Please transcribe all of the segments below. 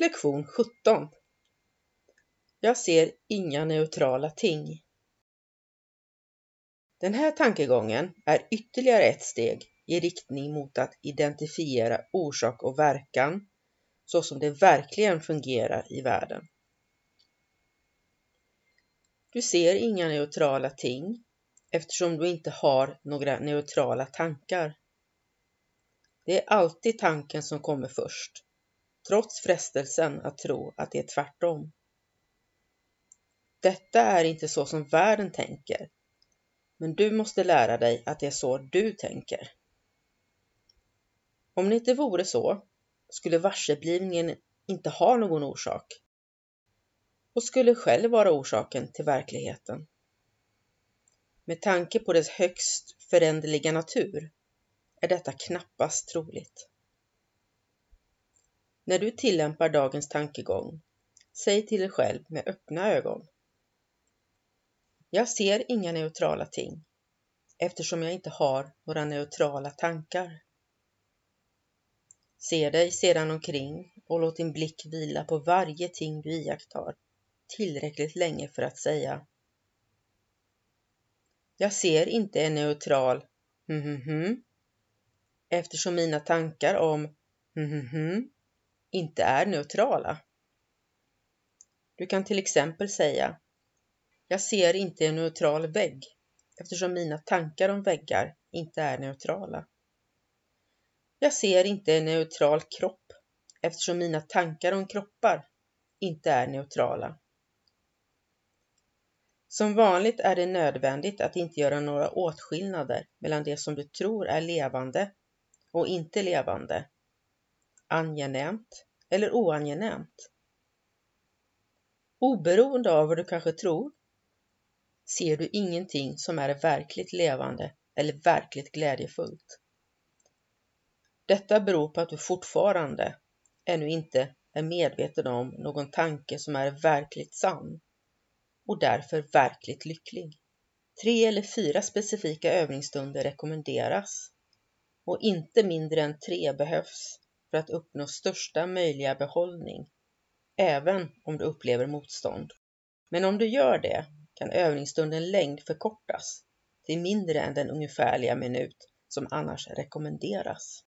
Lektion 17 Jag ser inga neutrala ting. Den här tankegången är ytterligare ett steg i riktning mot att identifiera orsak och verkan så som det verkligen fungerar i världen. Du ser inga neutrala ting eftersom du inte har några neutrala tankar. Det är alltid tanken som kommer först trots frestelsen att tro att det är tvärtom. Detta är inte så som världen tänker, men du måste lära dig att det är så du tänker. Om det inte vore så skulle varseblivningen inte ha någon orsak och skulle själv vara orsaken till verkligheten. Med tanke på dess högst föränderliga natur är detta knappast troligt. När du tillämpar dagens tankegång, säg till dig själv med öppna ögon. Jag ser inga neutrala ting eftersom jag inte har några neutrala tankar. Se dig sedan omkring och låt din blick vila på varje ting du iakttar tillräckligt länge för att säga Jag ser inte en neutral hm hm hm eftersom mina tankar om hm hm hm inte är neutrala. Du kan till exempel säga Jag ser inte en neutral vägg eftersom mina tankar om väggar inte är neutrala. Jag ser inte en neutral kropp eftersom mina tankar om kroppar inte är neutrala. Som vanligt är det nödvändigt att inte göra några åtskillnader mellan det som du tror är levande och inte levande angenämt eller oangenämt. Oberoende av vad du kanske tror ser du ingenting som är verkligt levande eller verkligt glädjefullt. Detta beror på att du fortfarande ännu inte är medveten om någon tanke som är verkligt sann och därför verkligt lycklig. Tre eller fyra specifika övningsstunder rekommenderas och inte mindre än tre behövs för att uppnå största möjliga behållning, även om du upplever motstånd. Men om du gör det kan övningsstundens längd förkortas till mindre än den ungefärliga minut som annars rekommenderas.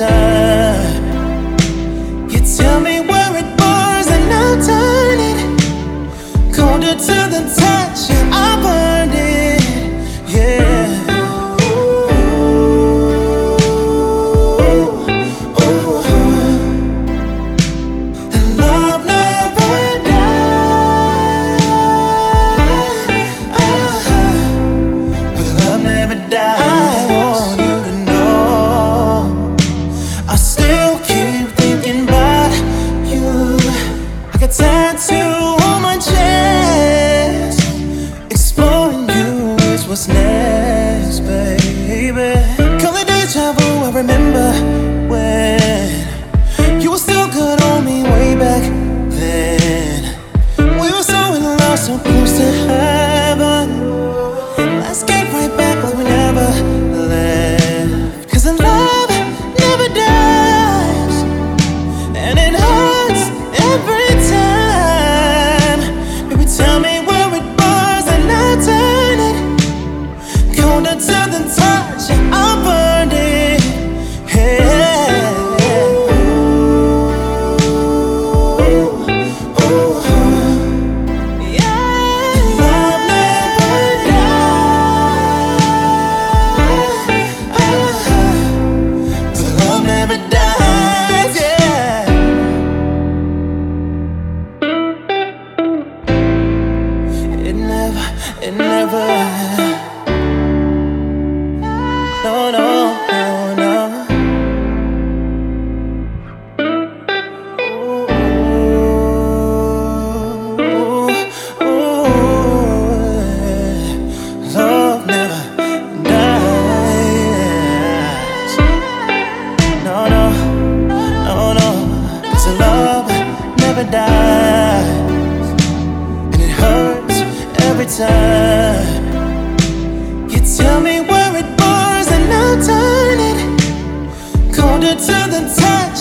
You tell me where it burns and I'll turn it colder to the touch I it. Yeah. Ooh, ooh. Love never dies. Uh-huh. Love never dies. Baby. And never every time. You tell me where it bars and I'll turn it colder to the touch.